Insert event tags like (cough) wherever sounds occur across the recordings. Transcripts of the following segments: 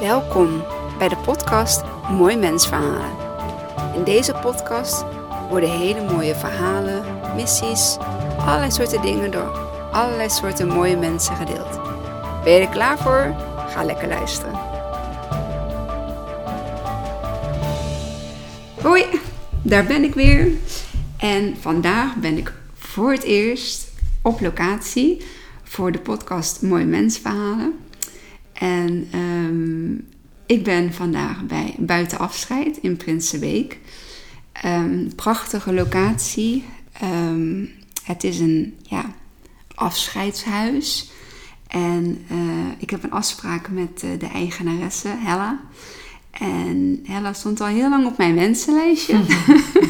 Welkom bij de podcast Mooi Mensverhalen. In deze podcast worden hele mooie verhalen, missies, allerlei soorten dingen door allerlei soorten mooie mensen gedeeld. Ben je er klaar voor? Ga lekker luisteren. Hoi, daar ben ik weer. En vandaag ben ik voor het eerst op locatie voor de podcast Mooi Mensverhalen. En ehm, ik ben vandaag bij Buitenafscheid in Prinsenbeek. Um, prachtige locatie. Ehm, het is een ja, afscheidshuis. En uh, ik heb een afspraak met uh, de eigenaresse, Hella. En Hella stond al heel lang op mijn wensenlijstje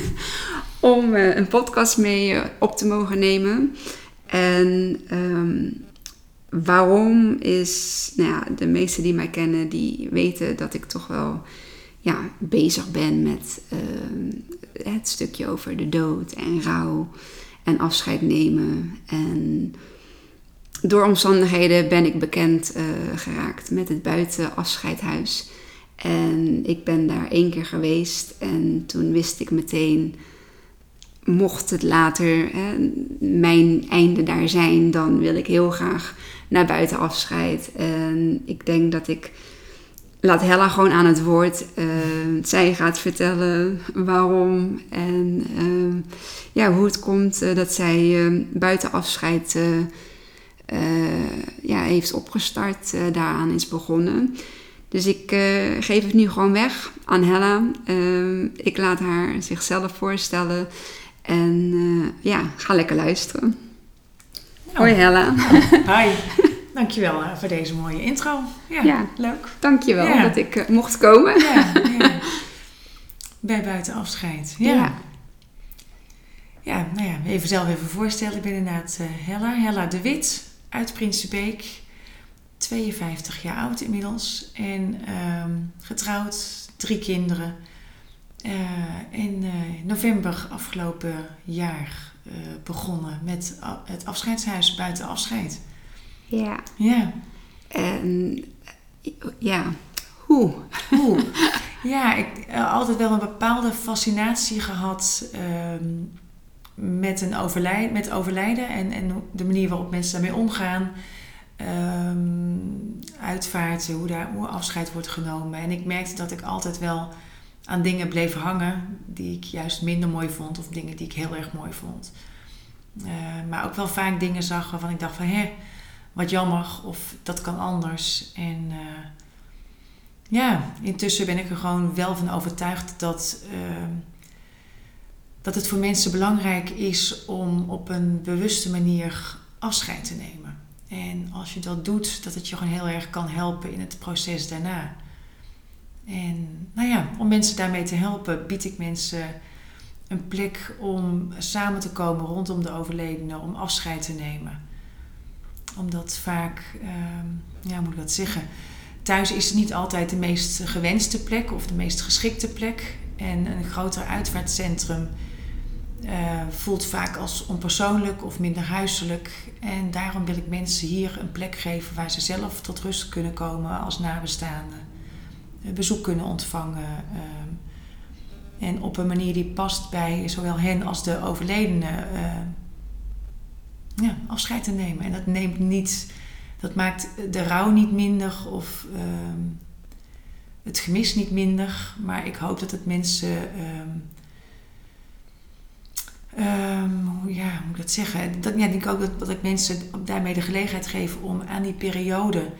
(laughs) om uh, een podcast mee op te mogen nemen. En um, waarom is, nou ja, de meesten die mij kennen, die weten dat ik toch wel ja, bezig ben met uh, het stukje over de dood en rouw en afscheid nemen. En door omstandigheden ben ik bekend uh, geraakt met het buitenafscheidhuis. En ik ben daar één keer geweest en toen wist ik meteen mocht het later hè, mijn einde daar zijn, dan wil ik heel graag naar buiten afscheid. En ik denk dat ik laat Hella gewoon aan het woord. Uh, zij gaat vertellen waarom en uh, ja, hoe het komt uh, dat zij buiten afscheid ja, heeft opgestart, daaraan is begonnen. Dus ik geef het nu gewoon weg aan Hella. ik laat haar zichzelf voorstellen. En ja, ga lekker luisteren. Nou, Hoi Hella. (laughs) Hi. (laughs) Dankjewel uh, voor deze mooie intro. Ja, ja leuk. Dankjewel ja. dat ik uh, mocht komen. Ja, ja. (laughs) Bij buiten afscheid. Ja. ja. nou ja, even zelf even voorstellen. Ik ben inderdaad uh, Hella, Hella de Wit uit Prinsenbeek. 52 jaar oud inmiddels. En um, getrouwd, drie kinderen. in november afgelopen jaar begonnen met het afscheidshuis buiten afscheid. Ja. Ja. En ja, hoe? Hoe? (laughs) ja, ik heb altijd wel een bepaalde fascinatie gehad um, met, een overlijden, met overlijden en, en de manier waarop mensen daarmee omgaan. Um, uitvaarten, hoe, daar, hoe afscheid wordt genomen. En ik merkte dat ik altijd wel aan dingen bleef hangen die ik juist minder mooi vond of dingen die ik heel erg mooi vond. Uh, maar ook wel vaak dingen zag waarvan ik dacht van hé, wat jammer of dat kan anders. En uh, ja, intussen ben ik er gewoon wel van overtuigd dat, uh, dat het voor mensen belangrijk is om op een bewuste manier afscheid te nemen. En als je dat doet, dat het je gewoon heel erg kan helpen in het proces daarna. En nou ja, om mensen daarmee te helpen, bied ik mensen een plek om samen te komen rondom de overledene, om afscheid te nemen omdat vaak, uh, ja, moet ik dat zeggen, thuis is niet altijd de meest gewenste plek of de meest geschikte plek. En een groter uitvaartcentrum uh, voelt vaak als onpersoonlijk of minder huiselijk. En daarom wil ik mensen hier een plek geven waar ze zelf tot rust kunnen komen als nabestaanden. Bezoek kunnen ontvangen. Uh, en op een manier die past bij zowel hen als de overledene ja, afscheid te nemen. En dat neemt niet, dat maakt de rouw niet minder of ehm, het gemis niet minder. Maar ik hoop dat het mensen. Ja, hoe moet ik dat zeggen? Dat, ja, ik denk ook dat, dat ik mensen daarmee de gelegenheid geef om aan die periode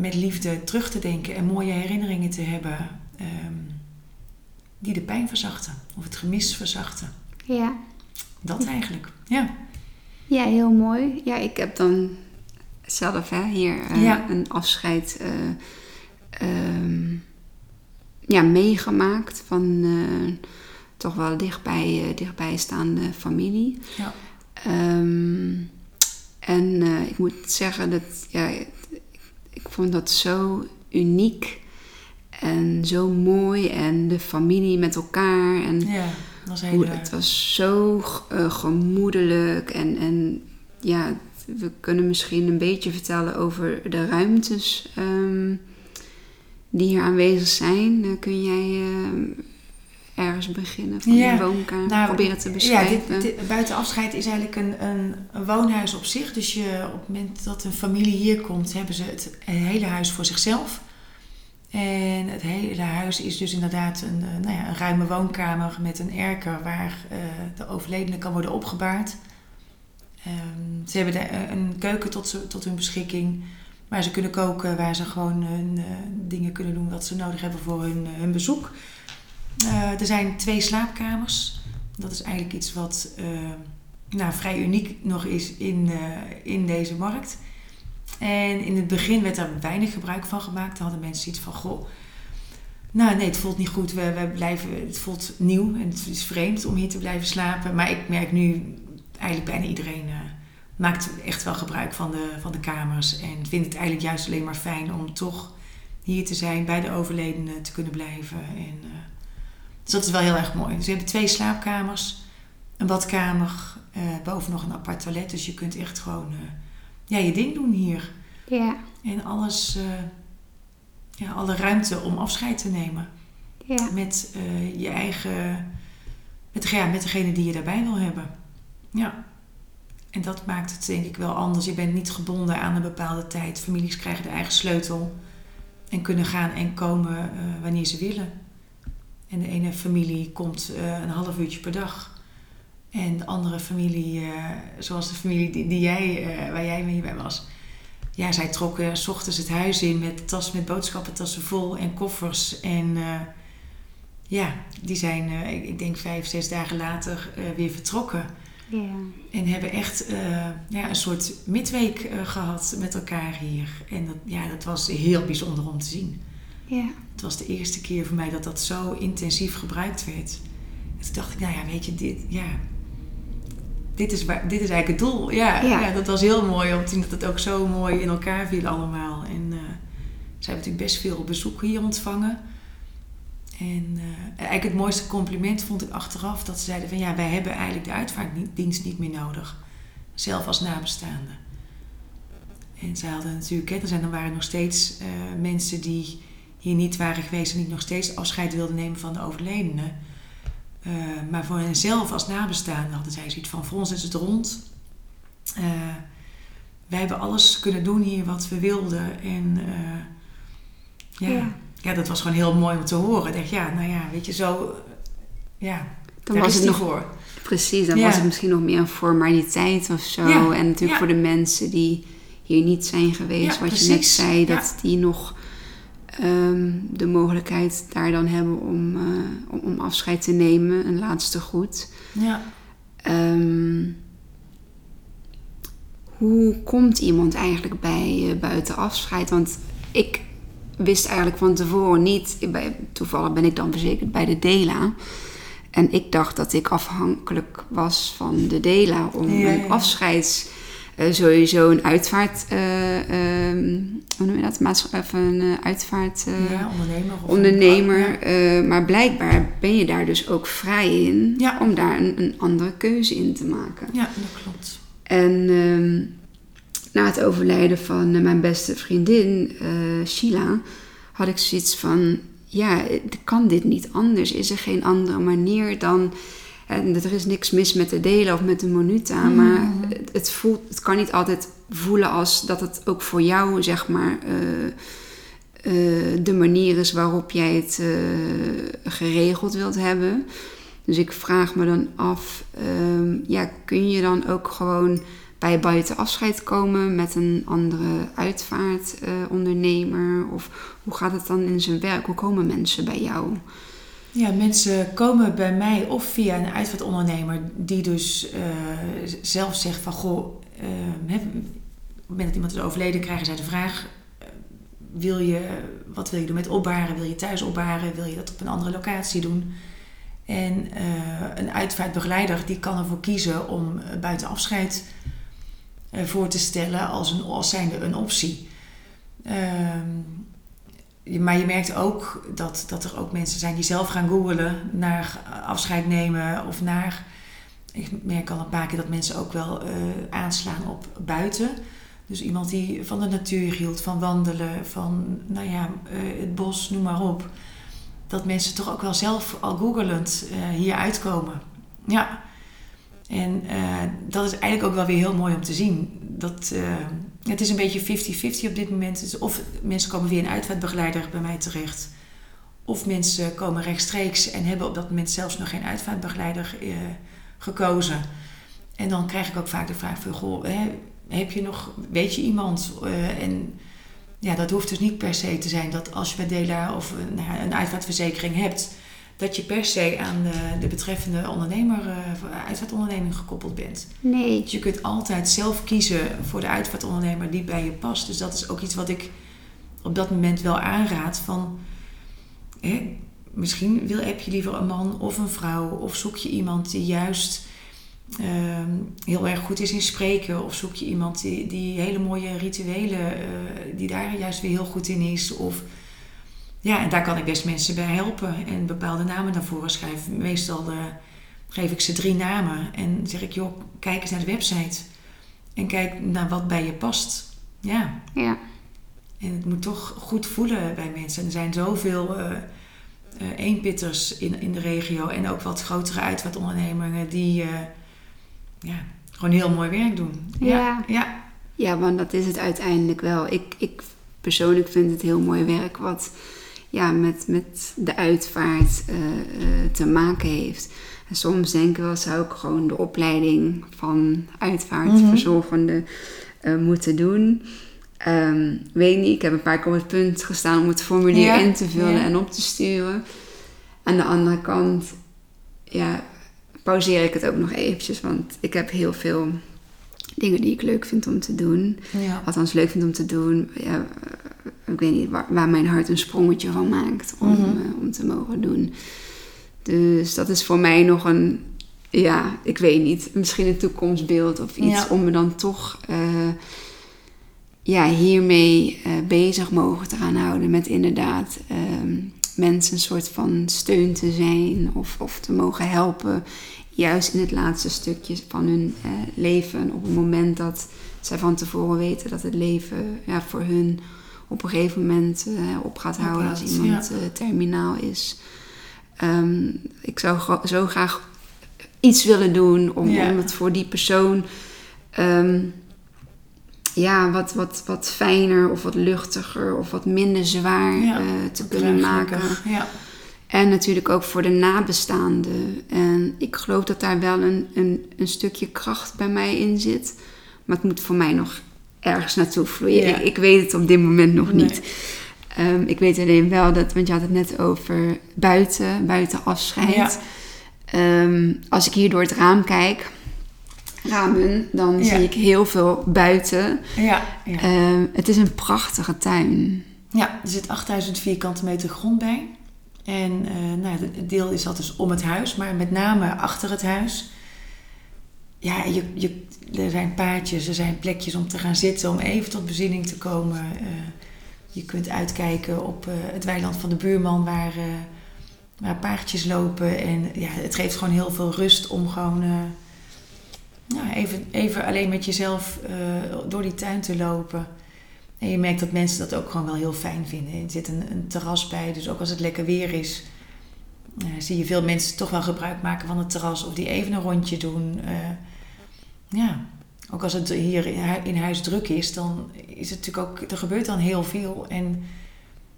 met liefde terug te denken en mooie herinneringen te hebben die de pijn verzachten of het gemis verzachten. Ja. Dat eigenlijk, ja. Ja, heel mooi. Ja, ik heb dan zelf hè, hier uh, een afscheid uh, um, ja, meegemaakt van uh, toch wel dichtbij, dichtbijstaande familie. Ja. Um, en ik moet zeggen dat ja, ik vond dat zo uniek en zo mooi en de familie met elkaar en ja was heel Het was zo uh, gemoedelijk en, en ja, we kunnen misschien een beetje vertellen over de ruimtes um, die hier aanwezig zijn. Uh, kun jij uh, ergens beginnen van ja, de woonkamer, nou, proberen te beschrijven? Ja, dit, buiten afscheid is eigenlijk een, een, een, woonhuis op zich. Dus je, op het moment dat een familie hier komt, hebben ze het hele huis voor zichzelf. En het hele huis is dus inderdaad een, nou ja, een ruime woonkamer met een erker waar de overledene kan worden opgebaard. Um, ze hebben de, een keuken tot, tot hun beschikking. Waar ze kunnen koken, waar ze gewoon hun uh, dingen kunnen doen wat ze nodig hebben voor hun, hun bezoek. Uh, er zijn twee slaapkamers. Dat is eigenlijk iets wat nou, vrij uniek nog is in, in deze markt. En in het begin werd er weinig gebruik van gemaakt. Dan hadden mensen iets van: Goh, nou nee, het voelt niet goed. We, we blijven, het voelt nieuw en het is vreemd om hier te blijven slapen. Maar ik merk nu eigenlijk bijna iedereen maakt echt wel gebruik van de, van de kamers. En vindt het eigenlijk juist alleen maar fijn om toch hier te zijn, bij de overledene te kunnen blijven. En, dus dat is wel heel erg mooi. Dus we hebben twee slaapkamers, een badkamer, uh, boven nog een apart toilet. Dus je kunt echt gewoon uh, ja, je ding doen hier. Ja. En alles, ja, alle ruimte om afscheid te nemen. Ja. Met je eigen, met, ja, met degene die je daarbij wil hebben. Ja. En dat maakt het denk ik wel anders. Je bent niet gebonden aan een bepaalde tijd. Families krijgen de eigen sleutel en kunnen gaan en komen wanneer ze willen. En de ene familie komt uh, een half uurtje per dag. En de andere familie, uh, zoals de familie die, die jij, waar jij mee bij was. Ja, zij trokken s ochtends het huis in met tas met boodschappentassen vol en koffers. En ja, die zijn, ik, ik, denk vijf, zes dagen later weer vertrokken. Ja. En hebben echt ja, een soort midweek gehad met elkaar hier. En dat, ja, dat was heel bijzonder om te zien. Ja. Het was de eerste keer voor mij dat dat zo intensief gebruikt werd. En toen dacht ik, nou ja, weet je, dit, ja, dit, is, waar, dit is eigenlijk het doel. Ja, ja. ja dat was heel mooi om te zien dat het ook zo mooi in elkaar viel allemaal. En uh, ze hebben natuurlijk best veel bezoeken hier ontvangen. En uh, eigenlijk het mooiste compliment vond ik achteraf dat ze zeiden van ja, wij hebben eigenlijk de uitvaartdienst niet meer nodig. Zelf als nabestaande. En ze hadden natuurlijk, hè, er, zijn, er waren nog steeds uh, mensen die hier niet waren geweest en niet nog steeds afscheid wilden nemen van de overledene. Uh, maar voor henzelf als nabestaande hadden zij zoiets van: voor ons is het rond. wij hebben alles kunnen doen hier wat we wilden. En ja. ja ja, dat was gewoon heel mooi om te horen. Ik dacht, ja, nou ja, weet je, zo, ja, dan was het nog voor. Precies, dan was het misschien nog meer een formaliteit of zo. En natuurlijk voor de mensen die hier niet zijn geweest, wat je net zei, dat die nog um, de mogelijkheid daar dan hebben om, uh, om, om, afscheid te nemen, een laatste goed. Ja. Um, hoe komt iemand eigenlijk bij uh, buiten afscheid? Want ik wist eigenlijk van tevoren niet. Toevallig ben ik dan verzekerd bij de DELA. En ik dacht dat ik afhankelijk was van de DELA om ja, een afscheids. Uh, sowieso een uitvaart. Uh, uh, hoe noem je dat? Maats, even een uh, uitvaart. ja, ondernemer. ondernemer. Een, maar blijkbaar ben je daar dus ook vrij in ja. om daar een, een, andere keuze in te maken. Ja, dat klopt. En ehm, na het overlijden van eh, mijn beste vriendin, uh, Sheila, had ik zoiets van: ja, kan dit niet anders? Is er geen andere manier dan. En er is niks mis met de delen of met de monuta, mm. maar het, het, voelt, het kan niet altijd voelen als dat het ook voor jou, zeg maar, uh, uh, de manier is waarop jij het geregeld wilt hebben. Dus ik vraag me dan af, um, ja, kun je dan ook gewoon bij buiten afscheid komen met een andere uitvaartondernemer? Of hoe gaat het dan in zijn werk? Hoe komen mensen bij jou? Ja, mensen komen bij mij of via een uitvaartondernemer die dus uh, zelf zegt van goh, uh, hè, op het moment dat iemand is overleden krijgen zij de vraag wil je, wat wil je doen met opbaren? Wil je thuis opbaren? Wil je dat op een andere locatie doen? En een uitvaartbegeleider die kan ervoor kiezen om buiten afscheid voor te stellen als, een, als zijnde een optie. Uh, maar je merkt ook dat, dat er ook mensen zijn die zelf gaan googelen naar afscheid nemen of naar. Ik merk al een paar keer dat mensen ook wel uh, aanslaan op buiten. Dus iemand die van de natuur hield, van wandelen, van nou ja, eh, het bos, noem maar op. Dat mensen toch ook wel zelf al googelend uh, hier uitkomen. Ja. En dat is eigenlijk ook wel weer heel mooi om te zien. Dat, het is een beetje 50-50 op dit moment. Of mensen komen weer een uitvaartbegeleider bij mij terecht. Of mensen komen rechtstreeks en hebben op dat moment zelfs nog geen uitvaartbegeleider gekozen. En dan krijg ik ook vaak de vraag van, goh, hè, heb je nog, weet je iemand? Uh, en ja, dat hoeft dus niet per se te zijn dat als je bij Dela of nou een uitvaartverzekering hebt, dat je per se aan de, de betreffende ondernemer, uh, uitvaartonderneming gekoppeld bent. Nee. Dus je kunt altijd zelf kiezen voor de uitvaartondernemer die bij je past. Dus dat is ook iets wat ik op dat moment wel aanraad van... Hè, misschien wil, heb je liever een man of een vrouw of zoek je iemand die juist Ehm, heel erg goed is in spreken. Of zoek je iemand die, die hele mooie rituelen, uh, die daar juist weer heel goed in is. Of ja, en daar kan ik best mensen bij helpen en bepaalde namen naar voren schrijven. Meestal uh, geef ik ze drie namen en zeg ik, joh, kijk eens naar de website. En kijk naar wat bij je past. Ja. ja. En het moet toch goed voelen bij mensen. Er zijn zoveel uh, eenpitters in, in de regio en ook wat grotere uitvaartondernemingen die ja, gewoon heel mooi werk doen. Ja. ja. Ja, want dat is het uiteindelijk wel. Ik, ik persoonlijk vind het heel mooi werk wat ja, met, met de uitvaart uh, uh, te maken heeft. En soms denk ik wel, zou ik gewoon de opleiding van uitvaartverzorgende mm -hmm. uh, moeten doen. Um, weet niet, ik heb een paar keer op het punt gestaan om het formulier ja. in te vullen ja. en op te sturen. Aan de andere kant, ja, pauzeer ik het ook nog eventjes. Want ik heb heel veel dingen die ik leuk vind om te doen. Ja. Althans, leuk vind om te doen. Ja, ik weet niet waar, waar, mijn hart een sprongetje van maakt om, mm -hmm. uh, om te mogen doen. Dus dat is voor mij nog een, ja, ik weet niet, misschien een toekomstbeeld of iets Ja. om me dan toch uh, ja, hiermee uh, bezig mogen te gaan houden. Met inderdaad um, mensen een soort van steun te zijn of, of te mogen helpen juist in het laatste stukje van hun eh, leven. Op het moment dat zij van tevoren weten dat het leven ja, voor hun op een gegeven moment eh, op gaat houden als iemand ja. uh, terminaal is. Um, ik zou zo graag iets willen doen om, om het voor die persoon um, ja, wat, wat, wat fijner of wat luchtiger of wat minder zwaar uh, te kunnen maken. Ja. En natuurlijk ook voor de nabestaanden. En ik geloof dat daar wel een, een, een stukje kracht bij mij in zit. Maar het moet voor mij nog ergens naartoe vloeien. Ja. Ik, ik weet het op dit moment nog Nee. niet. Ehm, ik weet alleen wel dat, want je had het net over buiten, buiten afscheid. Ehm, als ik hier door het raam kijk, ramen, dan Ja. zie ik heel veel buiten. Ja. Ja. Ehm, het is een prachtige tuin. ja, er zit 8000 vierkante meter grond bij. En eh, nou, het deel is dat dus om het huis, maar met name achter het huis. Ja, je, je, er zijn paadjes, er zijn plekjes om te gaan zitten, om even tot bezinning te komen. Eh, je kunt uitkijken op eh, het weiland van de buurman waar, waar paardjes lopen. En ja, het geeft gewoon heel veel rust om gewoon nou, even, even alleen met jezelf door die tuin te lopen. En je merkt dat mensen dat ook gewoon wel heel fijn vinden. Er zit een, een terras bij, dus ook als het lekker weer is, eh, zie je veel mensen toch wel gebruik maken van het terras of die even een rondje doen. Eh, ja, ook als het hier in, hu- in huis druk is, dan is het natuurlijk ook, er gebeurt dan heel veel. En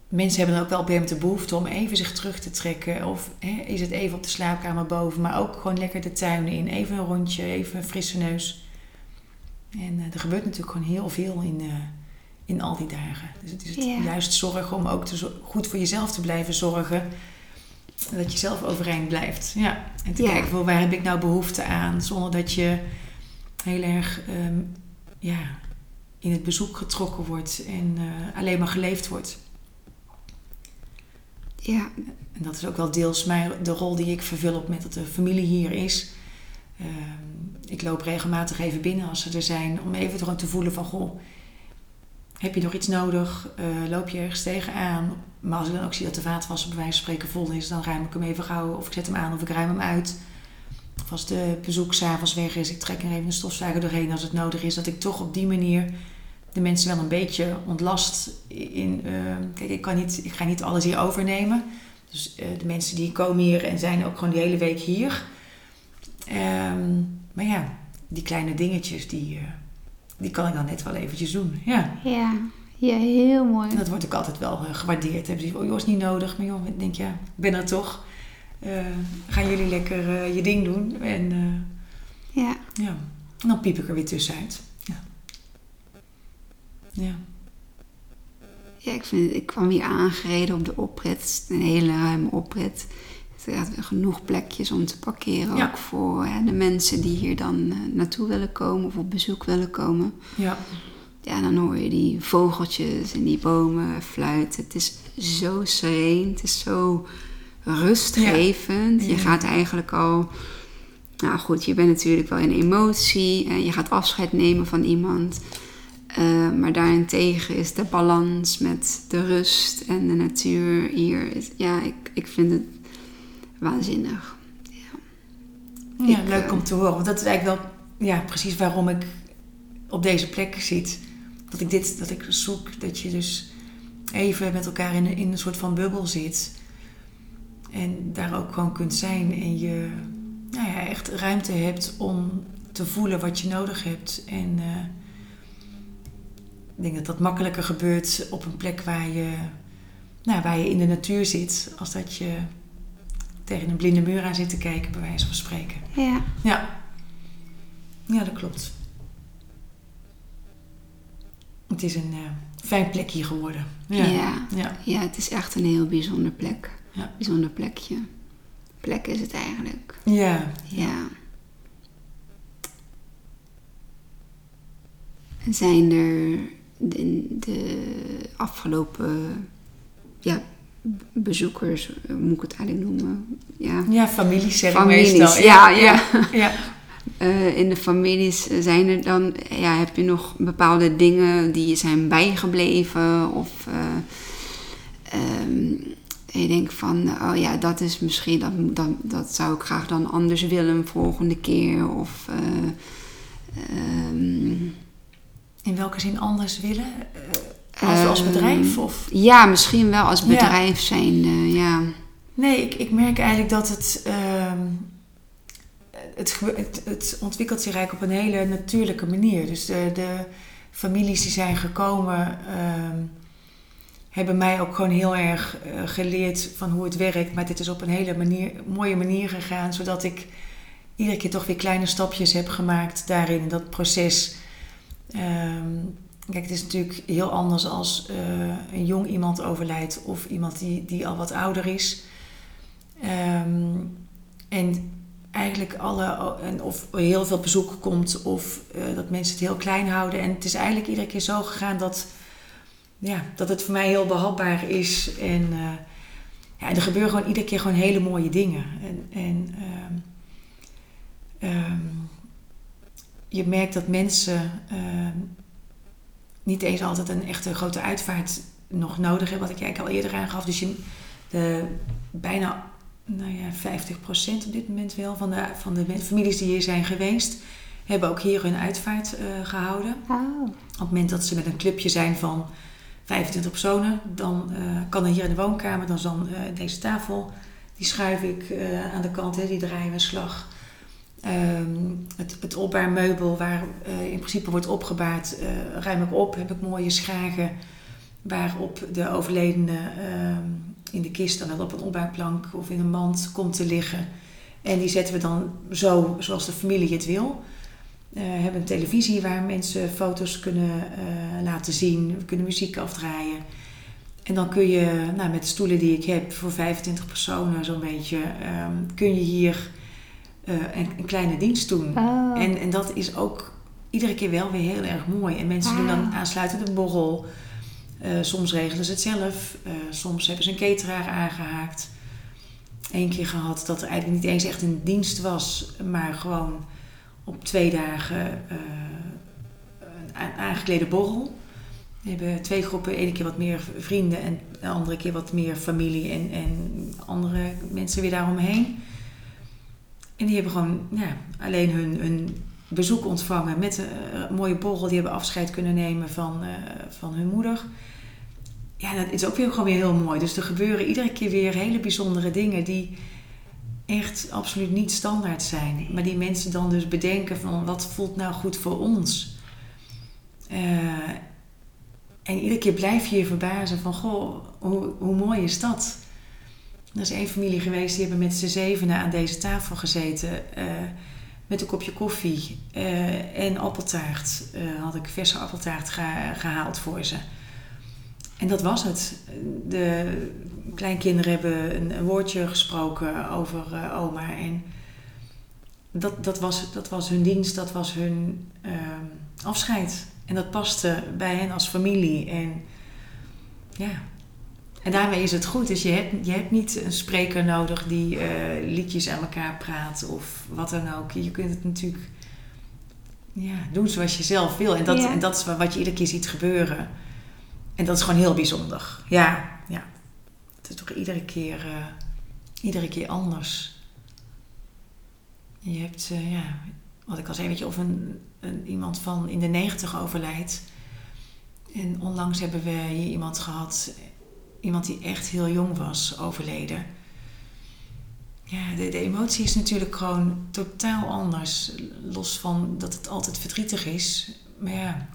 mensen hebben dan ook wel de behoefte om even zich terug te trekken. Of hè, is het even op de slaapkamer boven, maar ook gewoon lekker de tuin in. Even een rondje, even een frisse neus. En eh, er gebeurt natuurlijk gewoon heel veel in, in al die dagen. Dus het is het juist zorgen om ook te goed voor jezelf te blijven zorgen. Dat je zelf overeind blijft. Ja. En te kijken, voor waar heb ik nou behoefte aan? Zonder dat je heel erg ehm, ja, in het bezoek getrokken wordt en eh, alleen maar geleefd wordt. Ja, En dat is ook wel deels mijn, de rol die ik vervul op met dat de familie hier is. Ehm, ik loop regelmatig even binnen als ze er zijn. Om even gewoon te voelen van, goh, heb je nog iets nodig? Eh, loop je ergens tegenaan? Maar als ik dan ook zie dat de vaatwasser bij wijze van spreken vol is, dan ruim ik hem even gauw. Of ik zet hem aan of ik ruim hem uit. Of als de bezoek s'avonds weg is, ik trek er even een stofzuiger doorheen als het nodig is. Dat ik toch op die manier de mensen wel een beetje ontlast. In, uh, kijk, ik, kan niet, ik ga niet alles hier overnemen. Dus uh, de mensen die komen hier en zijn ook gewoon de hele week hier. Um, maar ja, die kleine dingetjes, die, uh, die kan ik dan net wel eventjes doen. Ja, ja. ja heel mooi. Dat wordt ook altijd wel gewaardeerd. Hebben ze oh joh, is niet nodig. Maar joh, ik denk ja, ik ben er toch. gaan jullie lekker je ding doen. En ja. ja. En dan piep ik er weer tussenuit. Ja. Ja. Ja, ik, vind, ik kwam hier aangereden op de oprit. Een hele ruime oprit. Er zijn genoeg plekjes om te parkeren. Ook voor hè, de mensen die hier dan uh, naartoe willen komen of op bezoek willen komen. Ja. Ja, dan hoor je die vogeltjes en die bomen fluiten. Het is zo sereen. Het is zo rustgevend. Je gaat eigenlijk al nou goed, je bent natuurlijk wel in emotie en je gaat afscheid nemen van iemand. Uh, maar daarentegen is de balans met de rust en de natuur hier. Ja, ik, ik vind het waanzinnig. Ja, ja leuk uh, om te horen. Want dat is eigenlijk wel ja, precies waarom ik op deze plek zit. Dat ik dit, dat ik zoek, dat je dus even met elkaar in, in een soort van bubbel zit. En daar ook gewoon kunt zijn en je nou ja, echt ruimte hebt om te voelen wat je nodig hebt. En uh, ik denk dat dat makkelijker gebeurt op een plek waar je, nou, waar je in de natuur zit, als dat je tegen een blinde muur aan zit te kijken, bij wijze van spreken. Ja. Ja, ja dat klopt. Het is een uh, fijn plekje geworden. Ja. Ja. ja. ja. het is echt een heel bijzonder plek. Ja. Bijzonder plekje plek is het eigenlijk. Ja. Ja. Zijn er de, de afgelopen ja, bezoekers, moet ik het eigenlijk noemen? Ja, ja families zeg families, meestal. Ja, ja. ja. ja. Uh, in de families zijn er dan, ja, heb je nog bepaalde dingen die zijn bijgebleven? Of uh, um, je denkt van, oh ja, dat is misschien, dat, dat, dat zou ik graag dan anders willen volgende keer. Of, uh, um, In welke zin anders willen? Als, als bedrijf? Of? Ja, misschien wel als bedrijf ja. zijn, uh, ja. Nee, ik, ik merk eigenlijk dat het, uh, het, het, het, ontwikkelt zich eigenlijk op een hele natuurlijke manier. Dus de, de families die zijn gekomen ehm, hebben mij ook gewoon heel erg uh, geleerd van hoe het werkt. Maar dit is op een hele manier, mooie manier gegaan, zodat ik iedere keer toch weer kleine stapjes heb gemaakt daarin, in dat proces. Um, kijk, het is natuurlijk heel anders als uh, een jong iemand overlijdt of iemand die, die al wat ouder is. Um, en eigenlijk alle, en of heel veel bezoek komt of uh, dat mensen het heel klein houden. En het is eigenlijk iedere keer zo gegaan dat ja, dat het voor mij heel behapbaar is. En uh, ja, er gebeuren gewoon iedere keer gewoon hele mooie dingen. En, en um, um, je merkt dat mensen niet eens altijd een echte grote uitvaart nog nodig hebben, wat ik eigenlijk al eerder aangaf. Dus je, de, bijna nou ja, 50% op dit moment wel van de, van de families die hier zijn geweest, hebben ook hier hun uitvaart uh, gehouden. Oh. Op het moment dat ze met een clubje zijn van 25 personen, dan uh, kan er hier in de woonkamer, dan is dan uh, deze tafel, die schuif ik aan de kant, hè, die draaien we slag. Um, het, opbaarmeubel waar in principe wordt opgebaard, ruim ik op, heb ik mooie schagen waarop de overledene in de kist dan op een opbaarplank of in een mand komt te liggen. En die zetten we dan zo zoals de familie het wil. We uh, hebben een televisie waar mensen foto's kunnen uh, laten zien. We kunnen muziek afdraaien. En dan kun je, nou, met de stoelen die ik heb voor 25 personen zo'n beetje, um, kun je hier uh, een, een, kleine dienst doen. Oh. En, en dat is ook iedere keer wel weer heel erg mooi. En mensen doen dan aansluitend een borrel. soms regelen ze het zelf. soms hebben ze een cateraar aangehaakt. Eén keer gehad dat er eigenlijk niet eens echt een dienst was, maar gewoon op twee dagen een aangeklede borrel. We hebben twee groepen, ene keer wat meer vrienden en de andere keer wat meer familie en, en andere mensen weer daaromheen. En die hebben gewoon ja, alleen hun, hun bezoek ontvangen met een mooie borrel. Die hebben afscheid kunnen nemen van, van hun moeder. Ja, dat is ook weer gewoon weer heel mooi. Dus er gebeuren iedere keer weer hele bijzondere dingen die echt absoluut niet standaard zijn. Maar die mensen dan dus bedenken van wat voelt nou goed voor ons. en iedere keer blijf je je verbazen van goh, hoe, hoe mooi is dat? Er is één familie geweest, die hebben met z'n zevenen aan deze tafel gezeten. Uh, met een kopje koffie uh, en appeltaart. Uh, had ik verse appeltaart gehaald voor ze. En dat was het. De kleinkinderen hebben een, een woordje gesproken over oma. En dat, dat, was, dat was hun dienst, dat was hun afscheid. En dat paste bij hen als familie. En ja, en daarmee is het goed. Dus je hebt, je hebt niet een spreker nodig die uh, liedjes aan elkaar praat of wat dan ook. Je kunt het natuurlijk ja, doen zoals je zelf wil. En dat, en dat is wat je iedere keer ziet gebeuren. En dat is gewoon heel bijzonder. Ja, ja. Het is toch iedere keer, uh, iedere keer anders. Je hebt, uh, ja, wat ik al zei, weet je, of een, een, iemand van in de negentig overlijdt. En onlangs hebben we hier iemand gehad iemand die echt heel jong was overleden. Ja, de, de emotie is natuurlijk gewoon totaal anders. Los van dat het altijd verdrietig is. Maar ja,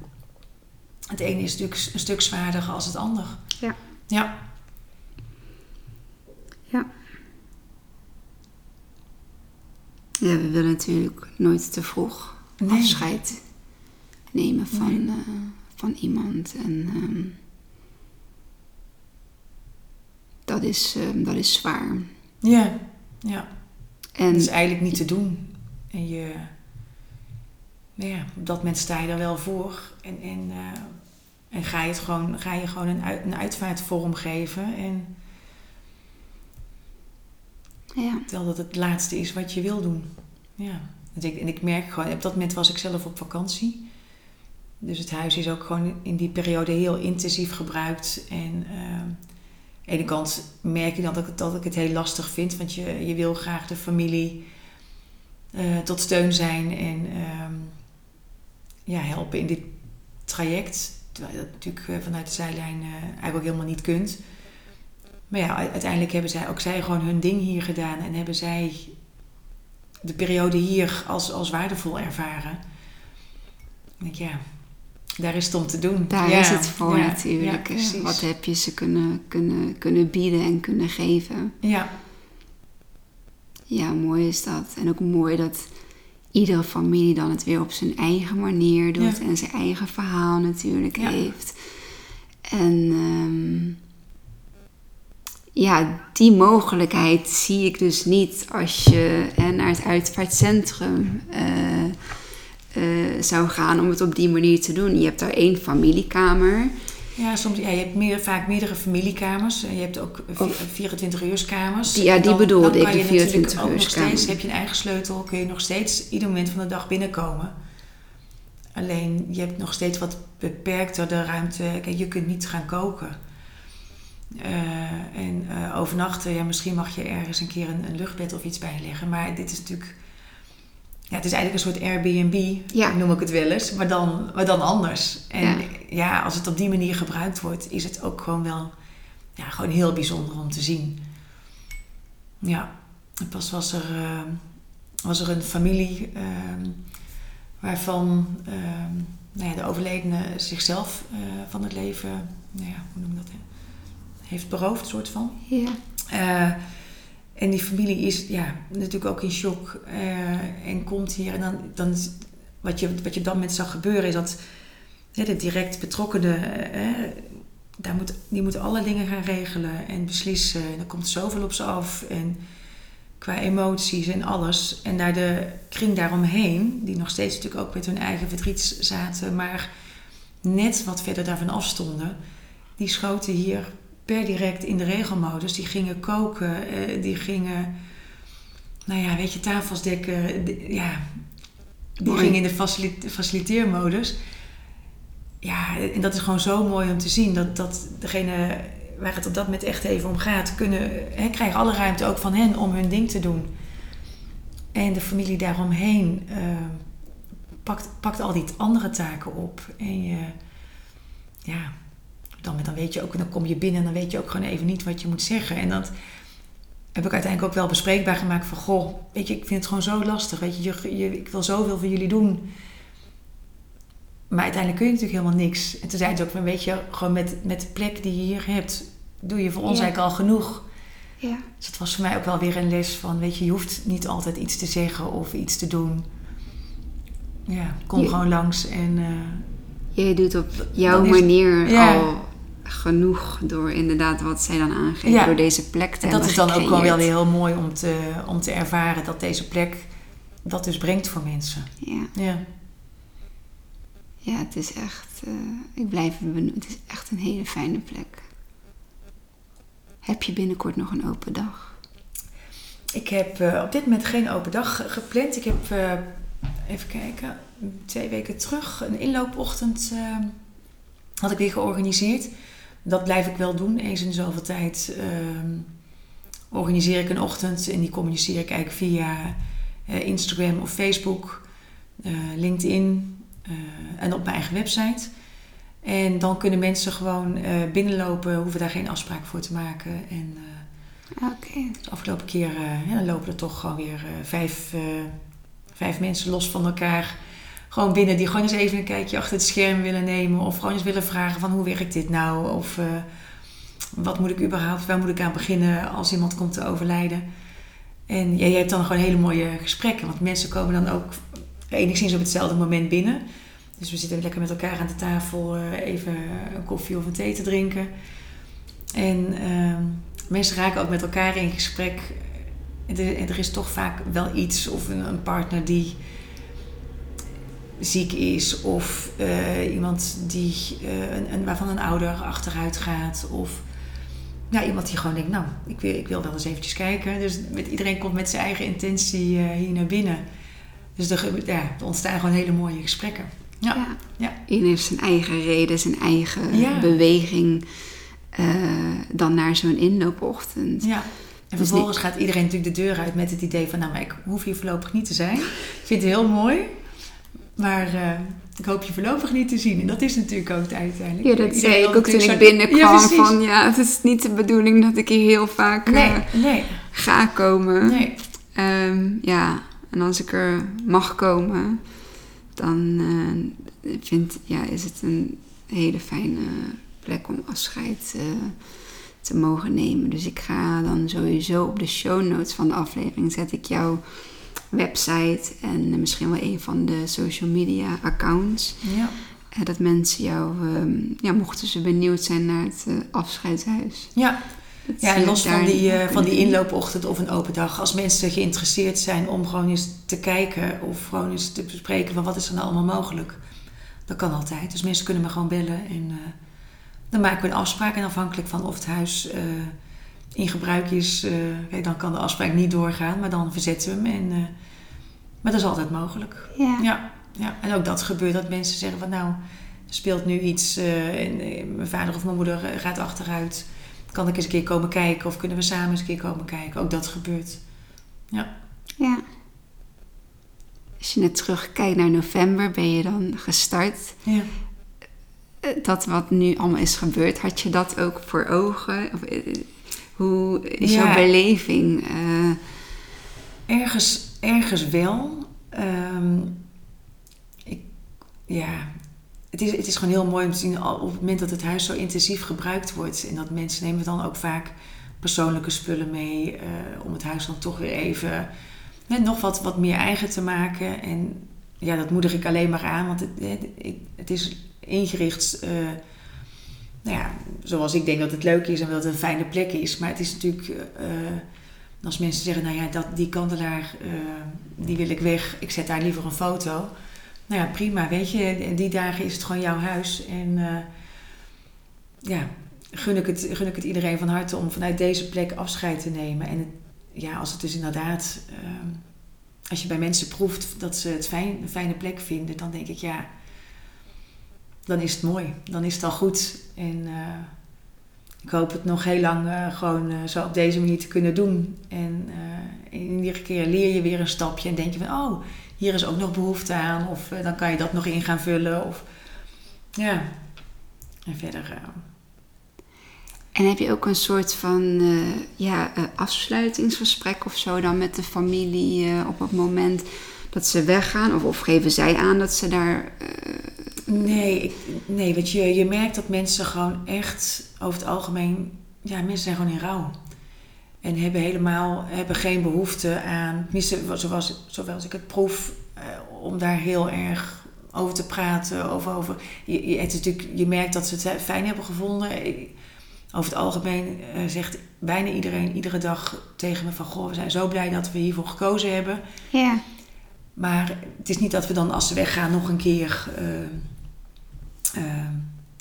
het ene is natuurlijk een stuk zwaarder als het ander. Ja. Ja. Ja. Ja, we willen natuurlijk nooit te vroeg afscheid nemen van, nee. uh, van iemand. En um, dat is, uh, dat is zwaar. Ja, ja. En, dat is eigenlijk niet te doen. En je, nou ja, op dat moment sta je er wel voor. En, en, uh, en ga, je het gewoon, ga je gewoon een, uit, een uitvaartvorm geven. En ja. tel dat het laatste is wat je wil doen. Ja. En ik, en ik merk gewoon, op dat moment was ik zelf op vakantie. Dus het huis is ook gewoon in die periode heel intensief gebruikt. En uh, de ene kant merk je dan dat ik, ik het heel lastig vind, want je, je wil graag de familie uh, tot steun zijn en uh, ja, helpen in dit traject. Terwijl je dat natuurlijk uh, vanuit de zijlijn uh, eigenlijk ook helemaal niet kunt. Maar ja, uiteindelijk hebben zij ook zij gewoon hun ding hier gedaan en hebben zij de periode hier als, als waardevol ervaren. Ik denk, ja, daar is het om te doen. Daar is het voor natuurlijk. Wat heb je ze kunnen, kunnen, kunnen bieden en kunnen geven. Ja. Ja, mooi is dat. En ook mooi dat iedere familie dan het weer op zijn eigen manier doet. En zijn eigen verhaal natuurlijk heeft. En um, ja, die mogelijkheid zie ik dus niet als je naar het uitvaartcentrum... Uh, uh, zou gaan om het op die manier te doen. Je hebt daar één familiekamer. Ja, soms, ja, je hebt meer, vaak meerdere familiekamers. Je hebt ook 24-uurskamers. Ja, die bedoelde ik, de 24 uurkamers. Heb je een eigen sleutel, kun je nog steeds ieder moment van de dag binnenkomen. Alleen, je hebt nog steeds wat beperkter de ruimte. Kijk, je kunt niet gaan koken. Uh, en uh, overnachten, ja, misschien mag je ergens een keer een, een luchtbed of iets bijleggen. Maar dit is natuurlijk ja, het is eigenlijk een soort Airbnb, ja. noem ik het wel eens, maar dan, maar dan anders. En ja. als het op die manier gebruikt wordt, is het ook gewoon wel ja, gewoon heel bijzonder om te zien. Ja, pas was er, uh, was er een familie uh, waarvan uh, nou ja, de overledene zichzelf eh, van het leven, nou ja, hoe noem je dat, heeft beroofd, soort van. Ja. Eh, en die familie is ja, natuurlijk ook in shock uh, en komt hier. En dan, dan wat, je, wat je dan met zag gebeuren is dat de direct betrokkenen, uh, daar moet, die moeten alle dingen gaan regelen en beslissen. En er komt zoveel op ze af. En qua emoties en alles. En daar de kring daaromheen, die nog steeds natuurlijk ook met hun eigen verdriet zaten, maar net wat verder daarvan afstonden, die schoten hier per direct in de regelmodus. Die gingen koken, eh, die gingen, nou ja, weet je, tafels dekken. ja, die gingen in de faciliteermodus. Ja, en dat is gewoon zo mooi om te zien. Dat, dat degene waar het op dat moment echt even om gaat, kunnen, hè, krijgen alle ruimte ook van hen om hun ding te doen. En de familie daaromheen, uh, pakt, pakt al die andere taken op. En je, ja, dan, dan weet je ook, dan kom je binnen en dan weet je ook gewoon even niet wat je moet zeggen. En dat heb ik uiteindelijk ook wel bespreekbaar gemaakt van, goh, weet je, ik vind het gewoon zo lastig. Weet je, je, je ik wil zoveel voor jullie doen. Maar uiteindelijk kun je natuurlijk helemaal niks. En toen zei ze ook van, weet je, gewoon met, met de plek die je hier hebt, doe je voor ons Ja. eigenlijk al genoeg. Ja. Dus het was voor mij ook wel weer een les van, weet je, je hoeft niet altijd iets te zeggen of iets te doen. Ja, kom Je- gewoon langs en eh, Jij doet op jouw manier ja. al genoeg door inderdaad wat zij dan aangeven, Ja. door deze plek te en dat hebben is dan ook wel weer heel mooi om te, om te ervaren dat deze plek dat dus brengt voor mensen. Ja. Ja, ja, het is echt, eh, ik blijf het benoemen, het is echt een hele fijne plek. Heb je binnenkort nog een open dag? ik heb eh, op dit moment geen open dag gepland. Ik heb, eh, even kijken, twee weken terug een inloopochtend had ik weer georganiseerd. Dat blijf ik wel doen, eens in de zoveel tijd. ehm, organiseer ik een ochtend en die communiceer ik eigenlijk via eh, Instagram of Facebook, eh, LinkedIn eh, en op mijn eigen website. En dan kunnen mensen gewoon binnenlopen, hoeven daar geen afspraak voor te maken. En de afgelopen keer ja, dan lopen er toch gewoon weer vijf, vijf mensen los van elkaar. Gewoon binnen die gewoon eens even een kijkje achter het scherm willen nemen. Of gewoon eens willen vragen van hoe werkt dit nou? Of eh, wat moet ik überhaupt, waar moet ik aan beginnen als iemand komt te overlijden? En ja, je hebt dan gewoon hele mooie gesprekken. Want mensen komen dan ook enigszins op hetzelfde moment binnen. Dus we zitten lekker met elkaar aan de tafel eh, even een koffie of een thee te drinken. En ehm, mensen raken ook met elkaar in gesprek. Er, is toch vaak wel iets of een partner die ziek is of eh, iemand die, eh, een, een, waarvan een ouder achteruit gaat of ja, iemand die gewoon denkt, nou, ik wil, ik wil wel eens eventjes kijken. Dus met, iedereen komt met zijn eigen intentie eh, hier naar binnen. Dus er, ja, er ontstaan gewoon hele mooie gesprekken. Ja. Ja. Ja. Iedereen heeft zijn eigen reden, zijn eigen Ja. beweging dan naar zo'n inloopochtend. Ja. En Dus vervolgens gaat iedereen natuurlijk de deur uit met het idee van... nou, maar ik hoef hier voorlopig niet te zijn. Ik vind het heel mooi. Maar eh, ik hoop je voorlopig niet te zien. En dat is natuurlijk ook uiteindelijk. Ja, dat zei ik ook toen ik binnenkwam. Ja, van ja, het is niet de bedoeling dat ik hier heel vaak Nee, eh, nee, ga komen. nee. Ehm, ja, en als ik er mag komen, dan vind, ja, is het een hele fijne plek om afscheid te mogen nemen. Dus ik ga dan sowieso op de show notes van de aflevering zet ik jouw website en misschien wel een van de social media accounts. Ja. Eh, dat mensen jou, ehm, ja, mochten ze benieuwd zijn naar het eh, afscheidshuis. Ja, Dat ja, en los van die, kunnen van die inloopochtend of een open dag. Als mensen geïnteresseerd zijn om gewoon eens te kijken... of gewoon eens te bespreken van wat is er nou allemaal mogelijk. Dat kan altijd. Dus mensen kunnen me gewoon bellen. En dan maken we een afspraak. En afhankelijk van of het huis in gebruik is... eh, kijk, dan kan de afspraak niet doorgaan. Maar dan verzetten we hem. En, eh, maar dat is altijd mogelijk. Ja. Ja, ja, en ook dat gebeurt. Dat mensen zeggen van nou, er speelt nu iets. eh, en mijn vader of mijn moeder gaat achteruit. Kan ik eens een keer komen kijken? Of kunnen we samen eens een keer komen kijken? Ook dat gebeurt. Ja. Als je net terugkijkt naar november, ben je dan gestart. Ja. Dat wat nu allemaal is gebeurd, had je dat ook voor ogen? Of, hoe is Ja. jouw beleving? eh, Ergens, ergens wel. Ehm, ik, ja, het is, het is gewoon heel mooi om te zien op het moment dat het huis zo intensief gebruikt wordt. En dat mensen nemen dan ook vaak persoonlijke spullen mee. eh, om het huis dan toch weer even net nog wat, wat meer eigen te maken. En ja, dat moedig ik alleen maar aan. Want het, het is ingericht... eh, nou ja, zoals ik denk dat het leuk is en dat het een fijne plek is. Maar het is natuurlijk... eh, als mensen zeggen, nou ja, dat, die kandelaar, eh, die wil ik weg. Ik zet daar liever een foto. Nou ja, prima, weet je. Die dagen is het gewoon jouw huis. En eh, ja, gun ik, het, gun ik het iedereen van harte om vanuit deze plek afscheid te nemen. En ja, als het dus inderdaad... als je bij mensen proeft dat ze het fijn, een fijne plek vinden... dan denk ik, ja, dan is het mooi. Dan is het al goed. En... eh, ik hoop het nog heel lang eh, gewoon eh, zo op deze manier te kunnen doen. En in iedere keer leer je weer een stapje en denk je van, oh, hier is ook nog behoefte aan. Of dan kan je dat nog in gaan vullen. Of, ja. En verder... En heb je ook een soort van ja, afsluitingsgesprek of zo dan met de familie op het moment dat ze weggaan? Of, of geven zij aan dat ze daar. Eh, Nee, ik, nee want je, je merkt dat mensen gewoon echt over het algemeen... Ja, mensen zijn gewoon in rouw. En hebben helemaal hebben geen behoefte aan... Zoals, zoals ik het proef, eh, om daar heel erg over te praten. Over, over, je, je, het is natuurlijk, je merkt dat ze het fijn hebben gevonden. Ik- over het algemeen eh, zegt bijna iedereen iedere dag tegen me van... Goh, we zijn zo blij dat we hiervoor gekozen hebben. ja. Maar het is niet dat we dan als ze weggaan nog een keer... eh, eh,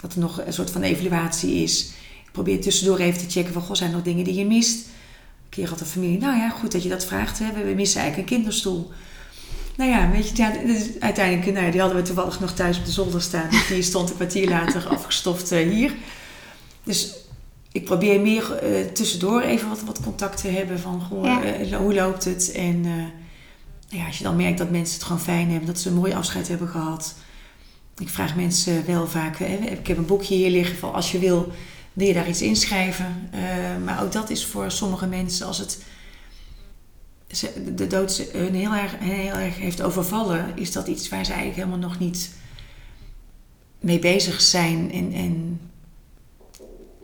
dat er nog een soort van evaluatie is. Ik probeer tussendoor even te checken van... Goh, zijn er nog dingen die je mist? Een keer had de familie... Nou ja, goed dat je dat vraagt. Hè. We missen eigenlijk een kinderstoel. Nou ja, weet je, ja, dus uiteindelijk... Nou ja, die hadden we toevallig nog thuis op de zolder staan. Dus die stond een kwartier later (laughs) afgestoft eh, hier. Dus ik probeer meer eh, tussendoor even wat, wat contact te hebben. Van, goh, Ja. eh, hoe loopt het? En... nou ja, als je dan merkt dat mensen het gewoon fijn hebben, dat ze een mooi afscheid hebben gehad. Ik vraag mensen wel vaak, hè, ik heb een boekje hier liggen van als je wil, wil je daar iets inschrijven. Eh, maar ook dat is voor sommige mensen, als het de dood ze- hun heel erg, heel erg heeft overvallen, is dat iets waar ze eigenlijk helemaal nog niet mee bezig zijn. En, en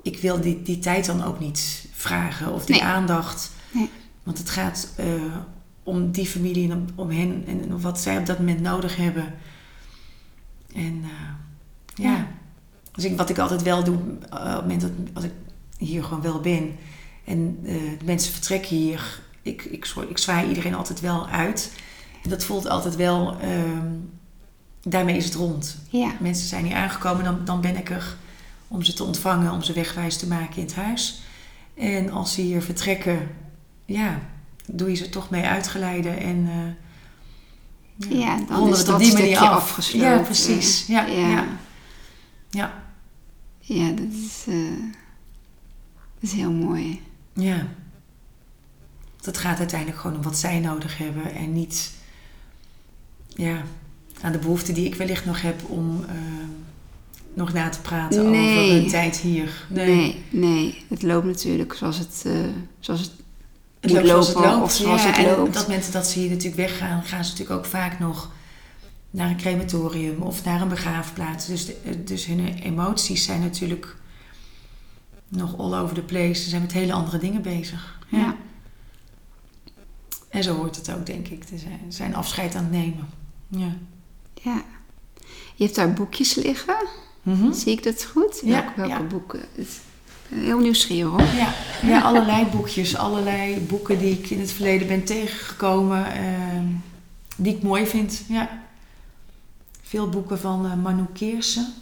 ik wil die, die tijd dan ook niet vragen of die Nee. aandacht. Nee. Want het gaat eh, om die familie en om, om hen en wat zij op dat moment nodig hebben. En eh, ja. Ja. Dus ik, wat ik altijd wel doe, eh, op het moment dat als ik hier gewoon wel ben en eh, de mensen vertrekken hier, ik, ik, ik zwaai iedereen altijd wel uit. En dat voelt altijd wel, ehm, daarmee is het rond. Ja. Mensen zijn hier aangekomen, dan, dan ben ik er om ze te ontvangen, om ze wegwijs te maken in het huis. En als ze hier vertrekken, ja, doe je ze toch mee uitgeleiden en Ja, dan ronden is dat stukje af. afgesloten. Ja, precies. Ja, ja. Ja. ja. Ja, dat is, eh, dat is heel mooi. Ja. Dat gaat uiteindelijk gewoon om wat zij nodig hebben en niet ja, aan de behoefte die ik wellicht nog heb om eh, nog na te praten Nee. over hun tijd hier. Nee. nee, Het loopt natuurlijk zoals het, eh, zoals het Het moet zoals het lopen loopt. of zoals ja, het en loopt. op dat moment dat ze hier natuurlijk weggaan, gaan ze natuurlijk ook vaak nog naar een crematorium of naar een begraafplaats. Dus, de- eh, dus hun emoties zijn natuurlijk nog all over the place. Ze zijn met hele andere dingen bezig. Ja. Ja. En zo hoort het ook, denk ik. Ze zijn, zijn afscheid aan het nemen. Ja. Ja. Je hebt daar boekjes liggen. Mhm. Zie ik dat goed? Ja, Welke, welke ja. boeken? Het heel nieuwsgierig hoor. Ja, ja, allerlei boekjes, allerlei boeken die ik in het verleden ben tegengekomen, ehm, die ik mooi vind. Ja. Veel boeken van eh, Manu Keersen.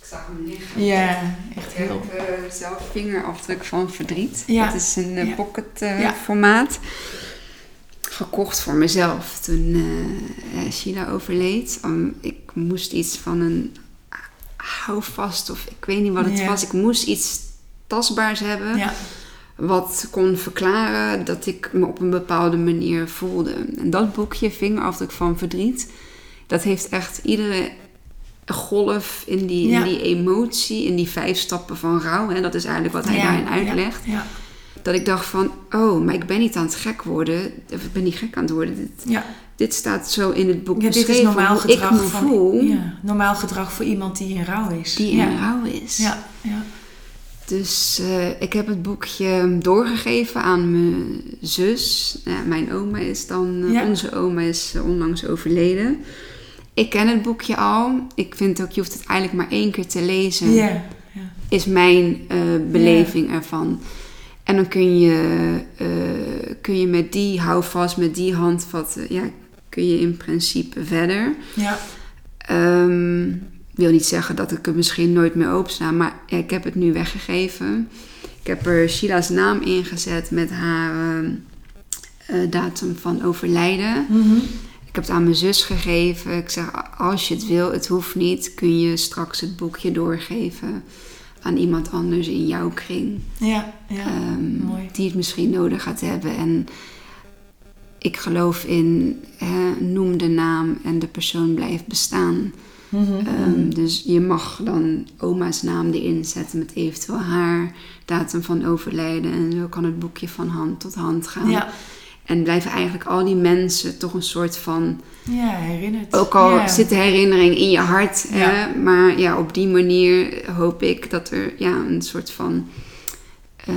Ik zag hem liggen. Ja, echt Ik heel. heb eh, zelf vingerafdruk van verdriet. Ja. Dat is een eh, Ja. pocket eh, Ja. formaat. Gekocht voor mezelf toen Sheila overleed. Um, ik moest iets van een houvast of ik weet niet wat het Ja. was. Ik moest iets tastbaars hebben. Ja, wat kon verklaren dat ik me op een bepaalde manier voelde. En dat boekje, Vingerafdruk van Verdriet, dat heeft echt iedere golf in die, Ja. in die emotie, in die vijf stappen van rouw. En dat is eigenlijk wat hij Ja, daarin uitlegt. Ja, Dat ik dacht van, oh, maar ik ben niet aan het gek worden. Of ik ben niet gek aan het worden. Dit, dit staat zo in het boek ja dit is normaal ik gedrag me van voel. ja, normaal gedrag voor iemand die in rouw is. Die in rouw is. Ja, ja. Dus eh, ik heb het boekje doorgegeven aan mijn zus. Ja, mijn oma is dan, eh, Ja. onze oma is eh, onlangs overleden. Ik ken het boekje al. Ik vind ook, je hoeft het eigenlijk maar één keer te lezen. ja. ja. Is mijn beleving ervan. En dan kun je, kun je met die houvast, met die handvatten, ja, kun je in principe verder. ja. Ehm, wil niet zeggen dat ik het misschien nooit meer opensla, maar ik heb het nu weggegeven. Ik heb er Sheila's naam ingezet met haar ehm, eh, datum van overlijden. Mhm. Ik heb het aan mijn zus gegeven. Ik zeg, als je het wil, het hoeft niet, kun je straks het boekje doorgeven aan iemand anders in jouw kring. ja, ja. ehm, mooi. die het misschien nodig gaat hebben. En ik geloof in hè, noem de naam en de persoon blijft bestaan. Mhm. Ehm, dus je mag dan oma's naam erin zetten met eventueel haar datum van overlijden. En zo kan het boekje van hand tot hand gaan. ja. En blijven eigenlijk al die mensen toch een soort van... ja, herinnerd. Ook al ja. zit de herinnering in je hart. Ja. Hè, maar ja, op die manier hoop ik dat er ja, een soort van... eh,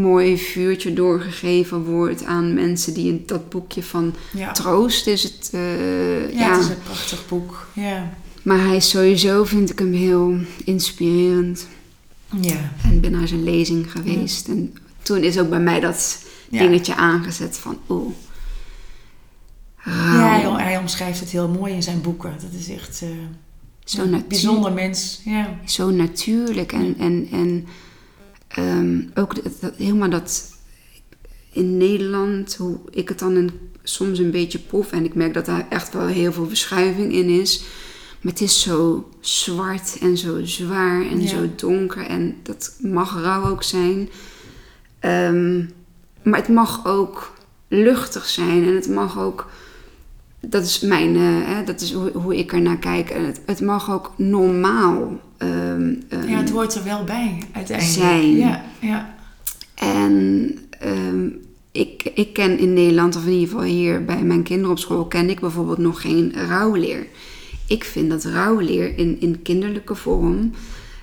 mooi vuurtje doorgegeven wordt aan mensen die in dat boekje van Ja. troost is het. eh, Ja, ja, het is een prachtig boek. Ja. Maar hij is sowieso, vind ik hem heel inspirerend. Ja. En ben naar zijn lezing geweest. En toen is ook bij mij dat dingetje aangezet van, oeh, Ja, hij, hij omschrijft het heel mooi in zijn boeken. Dat is echt eh, Zo een bijzonder mens. Ja. Zo natuurlijk. En, en, en ehm, ook dat, dat- helemaal dat in Nederland, hoe ik het dan een, soms een beetje proef. En ik merk dat daar echt wel heel veel verschuiving in is. Maar het is zo zwart en zo zwaar en Ja. zo donker. En dat mag rauw ook zijn. Ehm, maar het mag ook luchtig zijn. En het mag ook... Dat is mijn... eh, hè, dat is hoe, hoe ik er naar kijk. En het, het mag ook normaal ehm, ehm, ja, het hoort er wel bij uiteindelijk. Zijn. Ja, ja. En ehm, ik, ik ken in Nederland, of in ieder geval hier bij mijn kinderen op school, ken ik bijvoorbeeld nog geen rouwleer. Ik vind dat rouwleer in, in kinderlijke vorm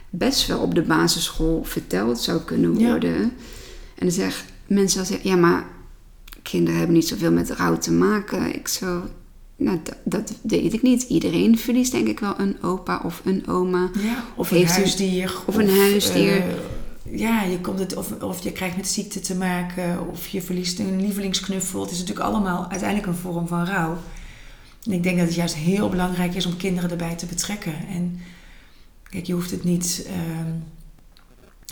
best wel op de basisschool verteld zou kunnen Ja. worden. En dan zeggen mensen dan zeggen, ja, maar kinderen hebben niet zoveel met rouw te maken. Ik zo, nou, dat, dat weet ik niet. Iedereen verliest denk ik wel een opa of een oma. ja. Of een huisdier. of een huisdier. eh, ja, je komt het, of, of je krijgt met ziekte te maken. Of je verliest een lievelingsknuffel. Het is natuurlijk allemaal uiteindelijk een vorm van rouw. En ik denk dat het juist heel belangrijk is om kinderen erbij te betrekken. En kijk, je hoeft het niet... ehm,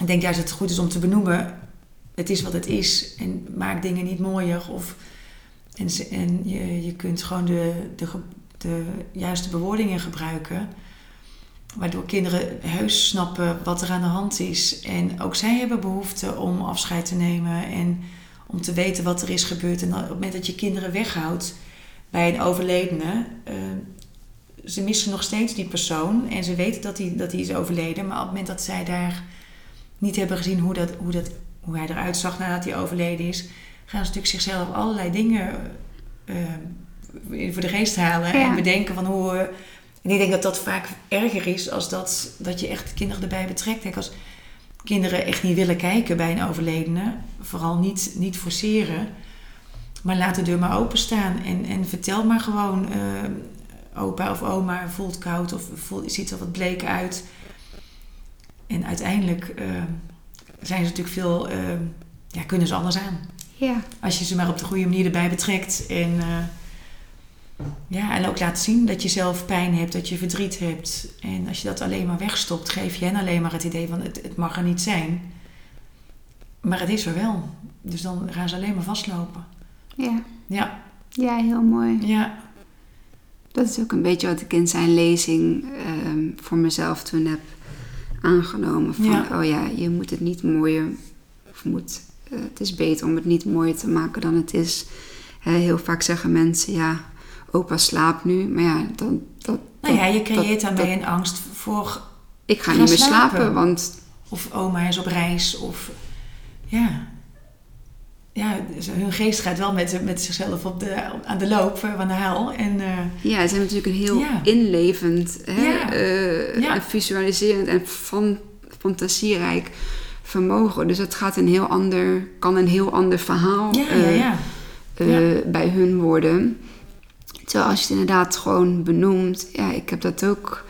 ik denk juist dat het goed is om te benoemen... Het is wat het is. En maak dingen niet mooier. Of, en en je, je kunt gewoon de, de, de juiste bewoordingen gebruiken... Waardoor kinderen heus snappen wat er aan de hand is. En ook zij hebben behoefte om afscheid te nemen en om te weten wat er is gebeurd. En op het moment dat je kinderen weghoudt bij een overledene, eh, ze missen nog steeds die persoon en ze weten dat hij, dat is overleden. Maar op het moment dat zij daar niet hebben gezien hoe, dat, hoe, dat, hoe hij eruit zag nadat hij overleden is, gaan ze natuurlijk zichzelf allerlei dingen eh, voor de geest halen Ja. en bedenken van hoe. eh, en ik denk dat dat vaak erger is als dat, dat je echt kinderen erbij betrekt. Kijk, als kinderen echt niet willen kijken bij een overledene, vooral niet, niet forceren, maar laat de deur maar openstaan en, en vertel maar gewoon, eh, opa of oma voelt koud of voelt, ziet er wat bleek uit. En uiteindelijk eh, zijn ze natuurlijk veel, eh, ja, kunnen ze anders aan. Ja, Als je ze maar op de goede manier erbij betrekt. En, eh, ja, en ook laat zien dat je zelf pijn hebt, dat je verdriet hebt. En als je dat alleen maar wegstopt, geef je hen alleen maar het idee van het, het mag er niet zijn. Maar het is er wel. Dus dan gaan ze alleen maar vastlopen. ja. Ja, ja heel mooi. ja, Dat is ook een beetje wat ik in zijn lezing ehm, voor mezelf toen heb aangenomen. Van, Ja. oh ja, je moet het niet mooier, of moet, het is beter om het niet mooier te maken dan het is. Heel vaak zeggen mensen, ja, opa slaapt nu. Maar ja, dan, dat, nou ja, je creëert dat- daarmee een angst voor... ik ga niet meer slapen, slapen. want Of oma is op reis, of... Ja, ja hun geest gaat wel met, met zichzelf op de, aan de loop van de haal. En... eh, ja, ze hebben natuurlijk een heel Ja. inlevend, hè, Ja. eh, Ja. en visualiserend en fan, fantasierijk vermogen. Dus het gaat een heel ander, kan een heel ander verhaal ja, ja, eh, ja. eh, bij hun worden. Terwijl als je het inderdaad gewoon benoemt, ja, ik heb dat ook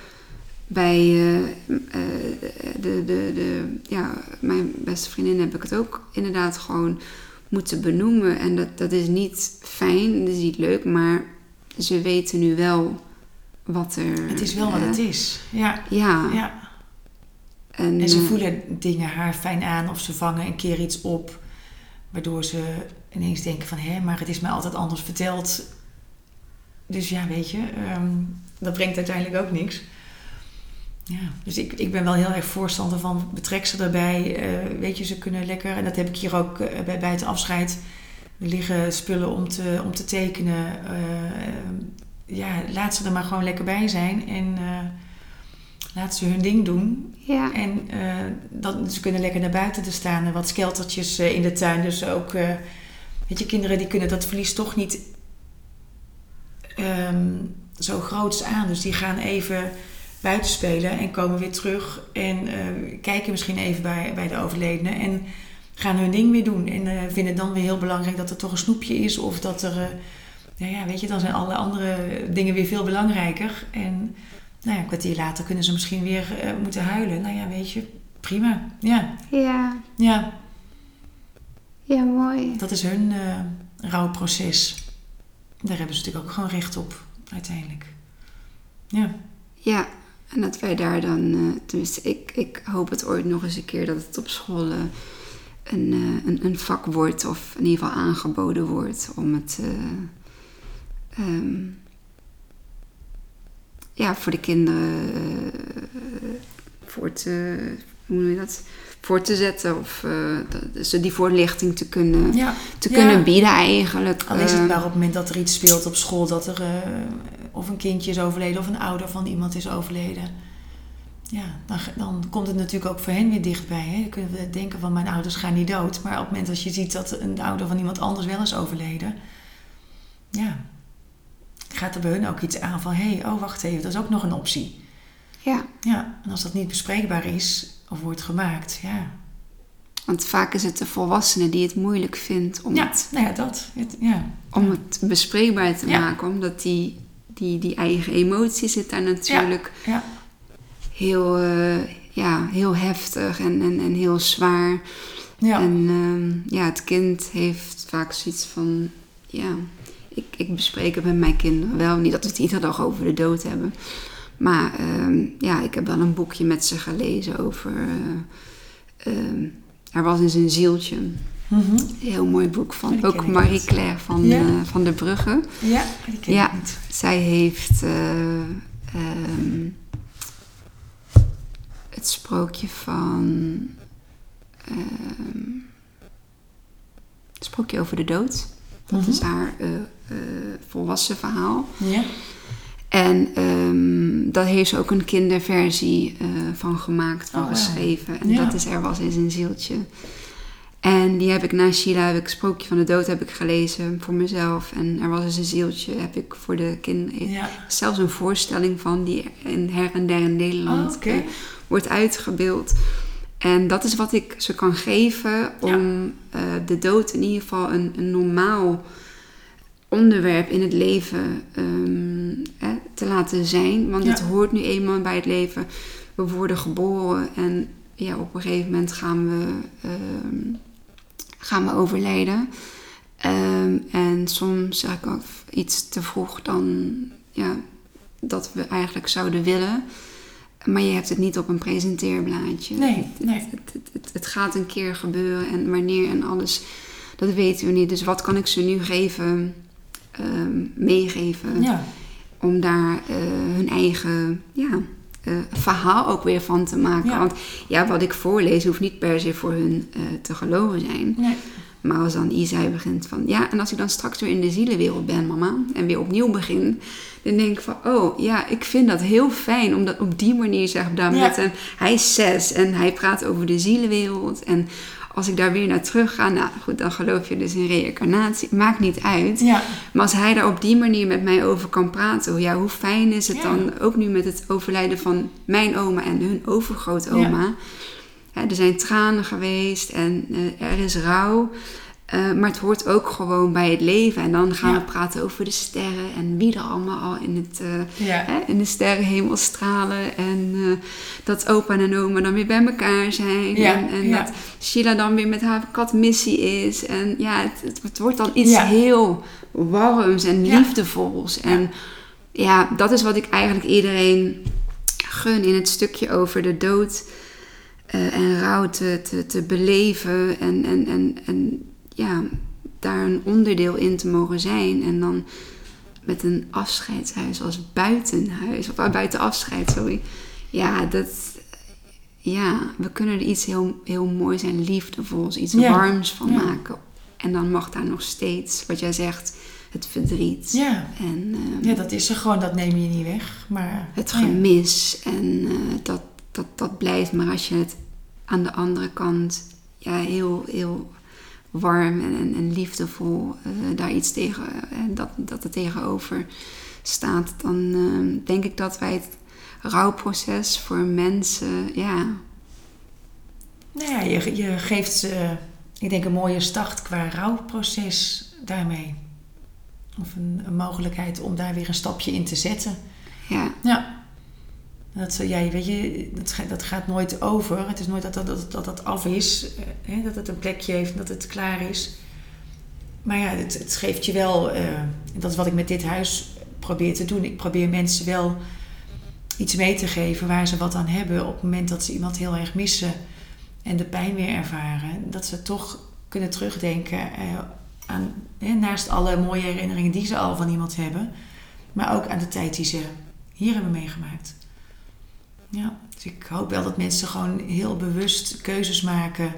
bij eh, eh, de, de, de, ja, mijn beste vriendin heb ik het ook inderdaad gewoon moeten benoemen. En dat, dat is niet fijn, dat is niet leuk, maar ze weten nu wel wat er... Het is wel wat eh, het is. Ja, Ja. En, En ze eh, voelen dingen haar fijn aan of ze vangen een keer iets op. Waardoor ze ineens denken van... hé, maar het is mij altijd anders verteld. Dus ja, weet je, ehm, dat brengt uiteindelijk ook niks. Ja, dus ik, ik ben wel heel erg voorstander van betrek ze erbij. Eh, weet je, ze kunnen lekker... En dat heb ik hier ook eh, bij, bij het afscheid... er liggen spullen om te, om te tekenen. Ja, laat ze er maar gewoon lekker bij zijn. En uh, laat ze hun ding doen. Ja. En uh, dat, ze kunnen lekker naar buiten te staan. En wat skeltertjes in de tuin. Dus ook, weet je, kinderen die kunnen dat verlies toch niet um, zo groots aan. Dus die gaan even buiten spelen en komen weer terug. En kijken misschien even bij, bij de overledene. En gaan hun ding weer doen. En vinden dan weer heel belangrijk dat er toch een snoepje is. Of dat er, uh, nou ja, weet je, dan zijn alle andere dingen weer veel belangrijker. En nou ja, een kwartier later kunnen ze misschien weer uh, moeten huilen. Nou ja, weet je, prima. Ja. Ja. Ja. Ja, mooi. Dat is hun rouwproces. Daar hebben ze natuurlijk ook gewoon recht op, uiteindelijk. Ja. Ja, en dat wij daar dan, tenminste, ik, ik hoop het ooit nog eens een keer dat het op school een, uh, een, een, vak wordt, of in ieder geval aangeboden wordt om het uh, um, ja, voor de kinderen uh, voor te, hoe noem je dat? voor te zetten of dat, ze die voorlichting te kunnen, ja. te kunnen bieden eigenlijk. Al is het maar op het moment dat er iets speelt op school, dat er of een kindje is overleden of een ouder van iemand is overleden ja, dan, dan komt het natuurlijk ook voor hen weer dichtbij. Hè? Dan kunnen we denken van mijn ouders gaan niet dood. Maar op het moment dat je ziet dat een ouder van iemand anders wel is overleden. Ja, gaat er bij hun ook iets aan van... hé, hey, oh wacht even, dat is ook nog een optie. Ja. Ja, en als dat niet bespreekbaar is of wordt gemaakt, ja... Want vaak is het de volwassene die het moeilijk vindt om, ja, het, nou ja, dat, het, ja. om het bespreekbaar te maken. Omdat die, die, die eigen emotie zit daar natuurlijk... ja heel, uh, ja, heel heftig en, en, en heel zwaar. Ja. En uh, ja, het kind heeft vaak zoiets van, ja, ik, ik bespreek het met mijn kinderen wel. Niet dat we het iedere dag over de dood hebben. Maar uh, ja, ik heb wel een boekje met ze gelezen over. Uh, er was eens een zieltje. Mm -hmm. Heel mooi boek van ook Marie Claire van, ja. uh, van der Brugge. Ja, die ken ja, ik niet. zij heeft um, het sprookje van. Het sprookje over de dood. Dat Mhm. is haar uh, uh, volwassen verhaal. Ja. En um, daar heeft ze ook een kinderversie uh, van gemaakt, van Oh, wauw. geschreven. En Ja. dat is Er was eens een zieltje. En die heb ik na Sheila, heb ik Sprookje van de Dood heb ik gelezen voor mezelf. En Er was eens een zieltje heb ik voor de kinderen. Ja. Zelfs een voorstelling van die in her en der in Nederland Oh, eh, wordt uitgebeeld. En dat is wat ik ze kan geven om eh, de dood in ieder geval een, een normaal onderwerp in het leven ehm, te laten zijn. Want Ja. het hoort nu eenmaal bij het leven. We worden geboren en ja, op een gegeven moment gaan we, ehm, gaan we overlijden. Ehm, en soms zeg ik ook iets te vroeg dan ja, dat we eigenlijk zouden willen. Maar je hebt het niet op een presenteerblaadje. Nee, Het- nee. Het, het, het, het gaat een keer gebeuren en wanneer en alles, dat weten we niet. Dus wat kan ik ze nu geven, ehm, meegeven, Ja. om daar eh, hun eigen ja, eh, verhaal ook weer van te maken. Ja. Want ja, wat ik voorlees hoeft niet per se voor hun eh, te geloven zijn. Nee. Maar als dan Isai begint van... Ja, en als ik dan straks weer in de zielenwereld ben, mama... en weer opnieuw begin... dan denk ik van... Oh, ja, ik vind dat heel fijn... om dat op die manier, zeg maar... Ja. Met een, hij is zes en hij praat over de zielenwereld... en als ik daar weer naar terug ga... Nou goed, dan geloof je dus in reïncarnatie. Maakt niet uit. Ja. Maar als hij daar op die manier met mij over kan praten... Ja, hoe fijn is het Ja. dan... ook nu met het overlijden van mijn oma en hun overgrootoma... Hè, er zijn tranen geweest en eh, er is rouw. Eh, maar het hoort ook gewoon bij het leven. En dan gaan Ja. we praten over de sterren en wie er allemaal al in, het, Ja. hè, in de sterrenhemel stralen. En dat opa en oma dan weer bij elkaar zijn. Ja, En, en dat Sheila dan weer met haar kat missie is. En ja, het, het, het wordt dan iets heel warms en liefdevols. En ja, dat is wat ik eigenlijk iedereen gun in het stukje over de dood eh, en rouw te, te, te beleven en, en, en, en ja, daar een onderdeel in te mogen zijn. En dan met een afscheidshuis als buitenhuis, of uh, buiten afscheid, sorry. Ja, dat, ja, we kunnen er iets heel, heel moois en liefdevols, iets Ja. warms van Ja. maken. En dan mag daar nog steeds, wat jij zegt, het verdriet. Ja. En ehm, ja, dat is er gewoon, dat neem je niet weg. Maar, het gemis. En eh, dat, dat, dat blijft. Maar als je het aan de andere kant ja, heel, heel warm en, en, en liefdevol eh, daar iets tegen, eh, dat, dat er tegenover staat, dan ehm, denk ik dat wij het rouwproces voor mensen, ja, Nou ja, je, je geeft ze, ik denk, een mooie start qua rouwproces daarmee. Of een, een mogelijkheid om daar weer een stapje in te zetten. ja, Ja. Dat, ja, weet je, dat, dat gaat nooit over. Het is nooit dat dat, dat, dat, af is. eh, hè, dat het een plekje heeft en dat het klaar is. Maar ja, het, geeft je wel... eh, dat is wat ik met dit huis probeer te doen. Ik probeer mensen wel iets mee te geven waar ze wat aan hebben... op het moment dat ze iemand heel erg missen... en de pijn weer ervaren. Dat ze toch kunnen terugdenken eh, aan... hè, naast alle mooie herinneringen die ze al van iemand hebben... maar ook aan de tijd die ze hier hebben meegemaakt. Ja, dus ik hoop wel dat mensen gewoon heel bewust keuzes maken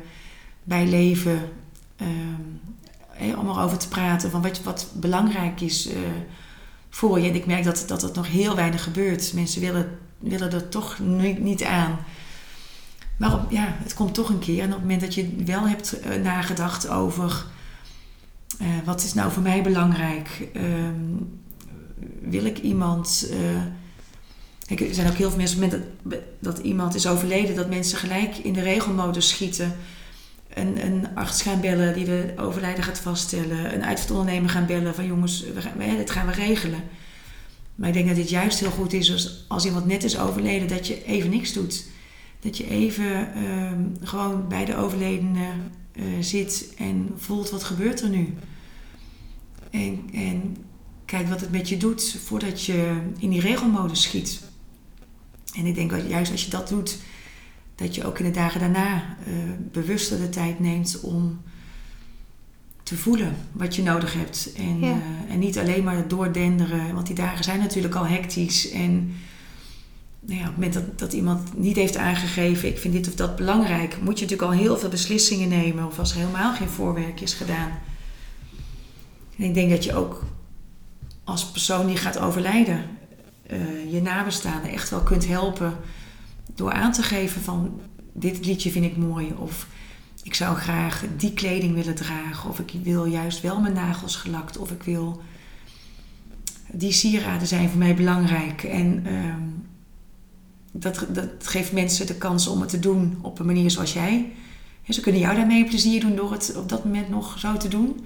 bij leven. eh, om erover te praten van wat, wat belangrijk is eh, voor je. En ik merk dat, dat het nog heel weinig gebeurt. Mensen willen, willen er toch niet, niet aan. Maar ja, het komt toch een keer. En op het moment dat je wel hebt eh, nagedacht over... eh, wat is nou voor mij belangrijk? Ehm, wil ik iemand... er zijn ook heel veel mensen, op het moment dat, dat iemand is overleden, dat mensen gelijk in de regelmodus schieten. Een, een arts gaan bellen die de overlijden gaat vaststellen. Een uitvaartondernemer gaan bellen van jongens, we gaan, dit gaan we regelen. Maar ik denk dat dit juist heel goed is als, als iemand net is overleden, dat je even niks doet. Dat je even ehm, gewoon bij de overledene eh, zit en voelt wat gebeurt er nu. En, en kijk wat het met je doet voordat je in die regelmodus schiet. En ik denk dat juist als je dat doet, dat je ook in de dagen daarna eh, bewuster de tijd neemt om te voelen wat je nodig hebt. En, Ja. eh, en niet alleen maar doordenderen, want die dagen zijn natuurlijk al hectisch. En nou ja, op het moment dat, dat iemand niet heeft aangegeven, ik vind dit of dat belangrijk, moet je natuurlijk al heel veel beslissingen nemen. Of als er helemaal geen voorwerk is gedaan. En ik denk dat je ook als persoon die gaat overlijden, eh, je nabestaanden echt wel kunt helpen door aan te geven van dit liedje vind ik mooi of ik zou graag die kleding willen dragen of ik wil juist wel mijn nagels gelakt of ik wil die sieraden zijn voor mij belangrijk en ehm, dat, dat geeft mensen de kans om het te doen op een manier zoals jij. Ja, ze kunnen jou daarmee plezier doen door het op dat moment nog zo te doen.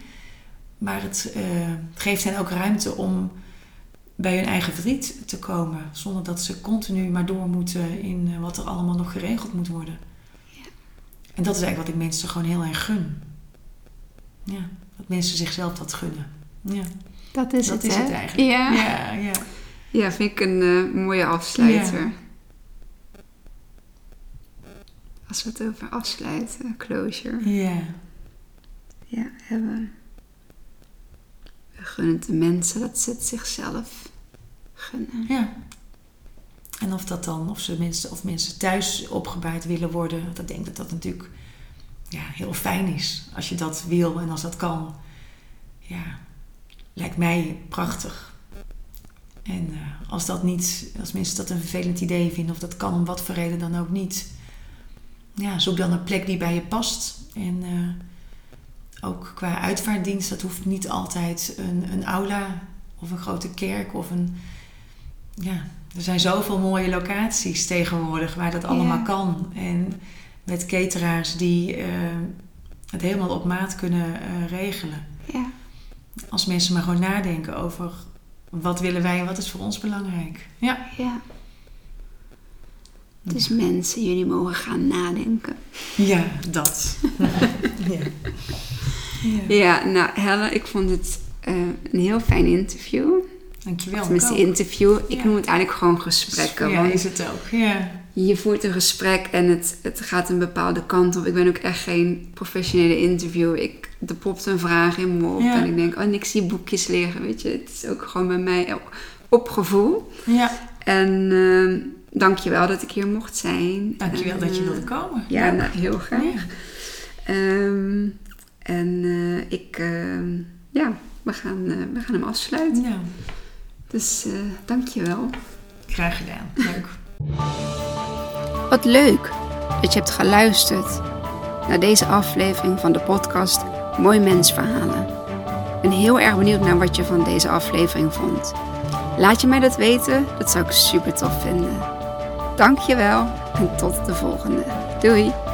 Maar het eh, geeft hen ook ruimte om bij hun eigen verdriet te komen. Zonder dat ze continu maar door moeten in eh, wat er allemaal nog geregeld moet worden. En dat is eigenlijk wat ik mensen gewoon heel erg gun. Ja, dat mensen zichzelf dat gunnen. Ja, dat is dat het, is hè? het eigenlijk. Ja. ja, ja. Ja, vind ik een eh, mooie afsluiter. Als we het over afsluiten, closure, ja. ja, hebben. We gunnen de mensen dat ze het zichzelf gunnen. Ja. En of dat dan, of, ze mensen, of mensen thuis opgebouwd willen worden, want ik denk dat dat natuurlijk ja, heel fijn is. Als je dat wil en als dat kan. Ja, lijkt mij prachtig. En eh, als dat niet, als mensen dat een vervelend idee vinden, of dat kan om wat voor reden dan ook niet. Ja, zoek dan een plek die bij je past. En eh, ook qua uitvaartdienst, dat hoeft niet altijd een, een aula of een grote kerk of een. Ja, er zijn zoveel mooie locaties tegenwoordig waar dat allemaal Ja. kan. En met cateraars die eh, het helemaal op maat kunnen eh, regelen. Ja, Als mensen maar gewoon nadenken over wat willen wij en wat is voor ons belangrijk. Ja. ja. Dus mensen, jullie mogen gaan nadenken. Ja, dat. (laughs) ja. ja. Ja, nou Helle, ik vond het eh, een heel fijn interview. Dankjewel. Tenminste, interview. Ik Ja. noem het eigenlijk gewoon gesprekken. Ja, is het ook. Ja. je voert een gesprek en het, het gaat een bepaalde kant op. Ik ben ook echt geen professionele interview. Ik, er popt een vraag in me op Ja. en ik denk, oh, en ik zie boekjes liggen, weet je. Het is ook gewoon bij mij op, op gevoel. ja. En uh, dank je wel dat ik hier mocht zijn. Dankjewel En, dat je eh, wilde komen. Ja, nou, heel graag. Ja. Ehm, en eh, ik we gaan, eh, we gaan hem afsluiten. Nou, Dus uh, dank je wel. graag gedaan. Leuk. Wat leuk dat je hebt geluisterd naar deze aflevering van de podcast Mooi Mensverhalen. Ik ben heel erg benieuwd naar wat je van deze aflevering vond. Laat je mij dat weten, dat zou ik super tof vinden. Dank je wel en tot de volgende. Doei!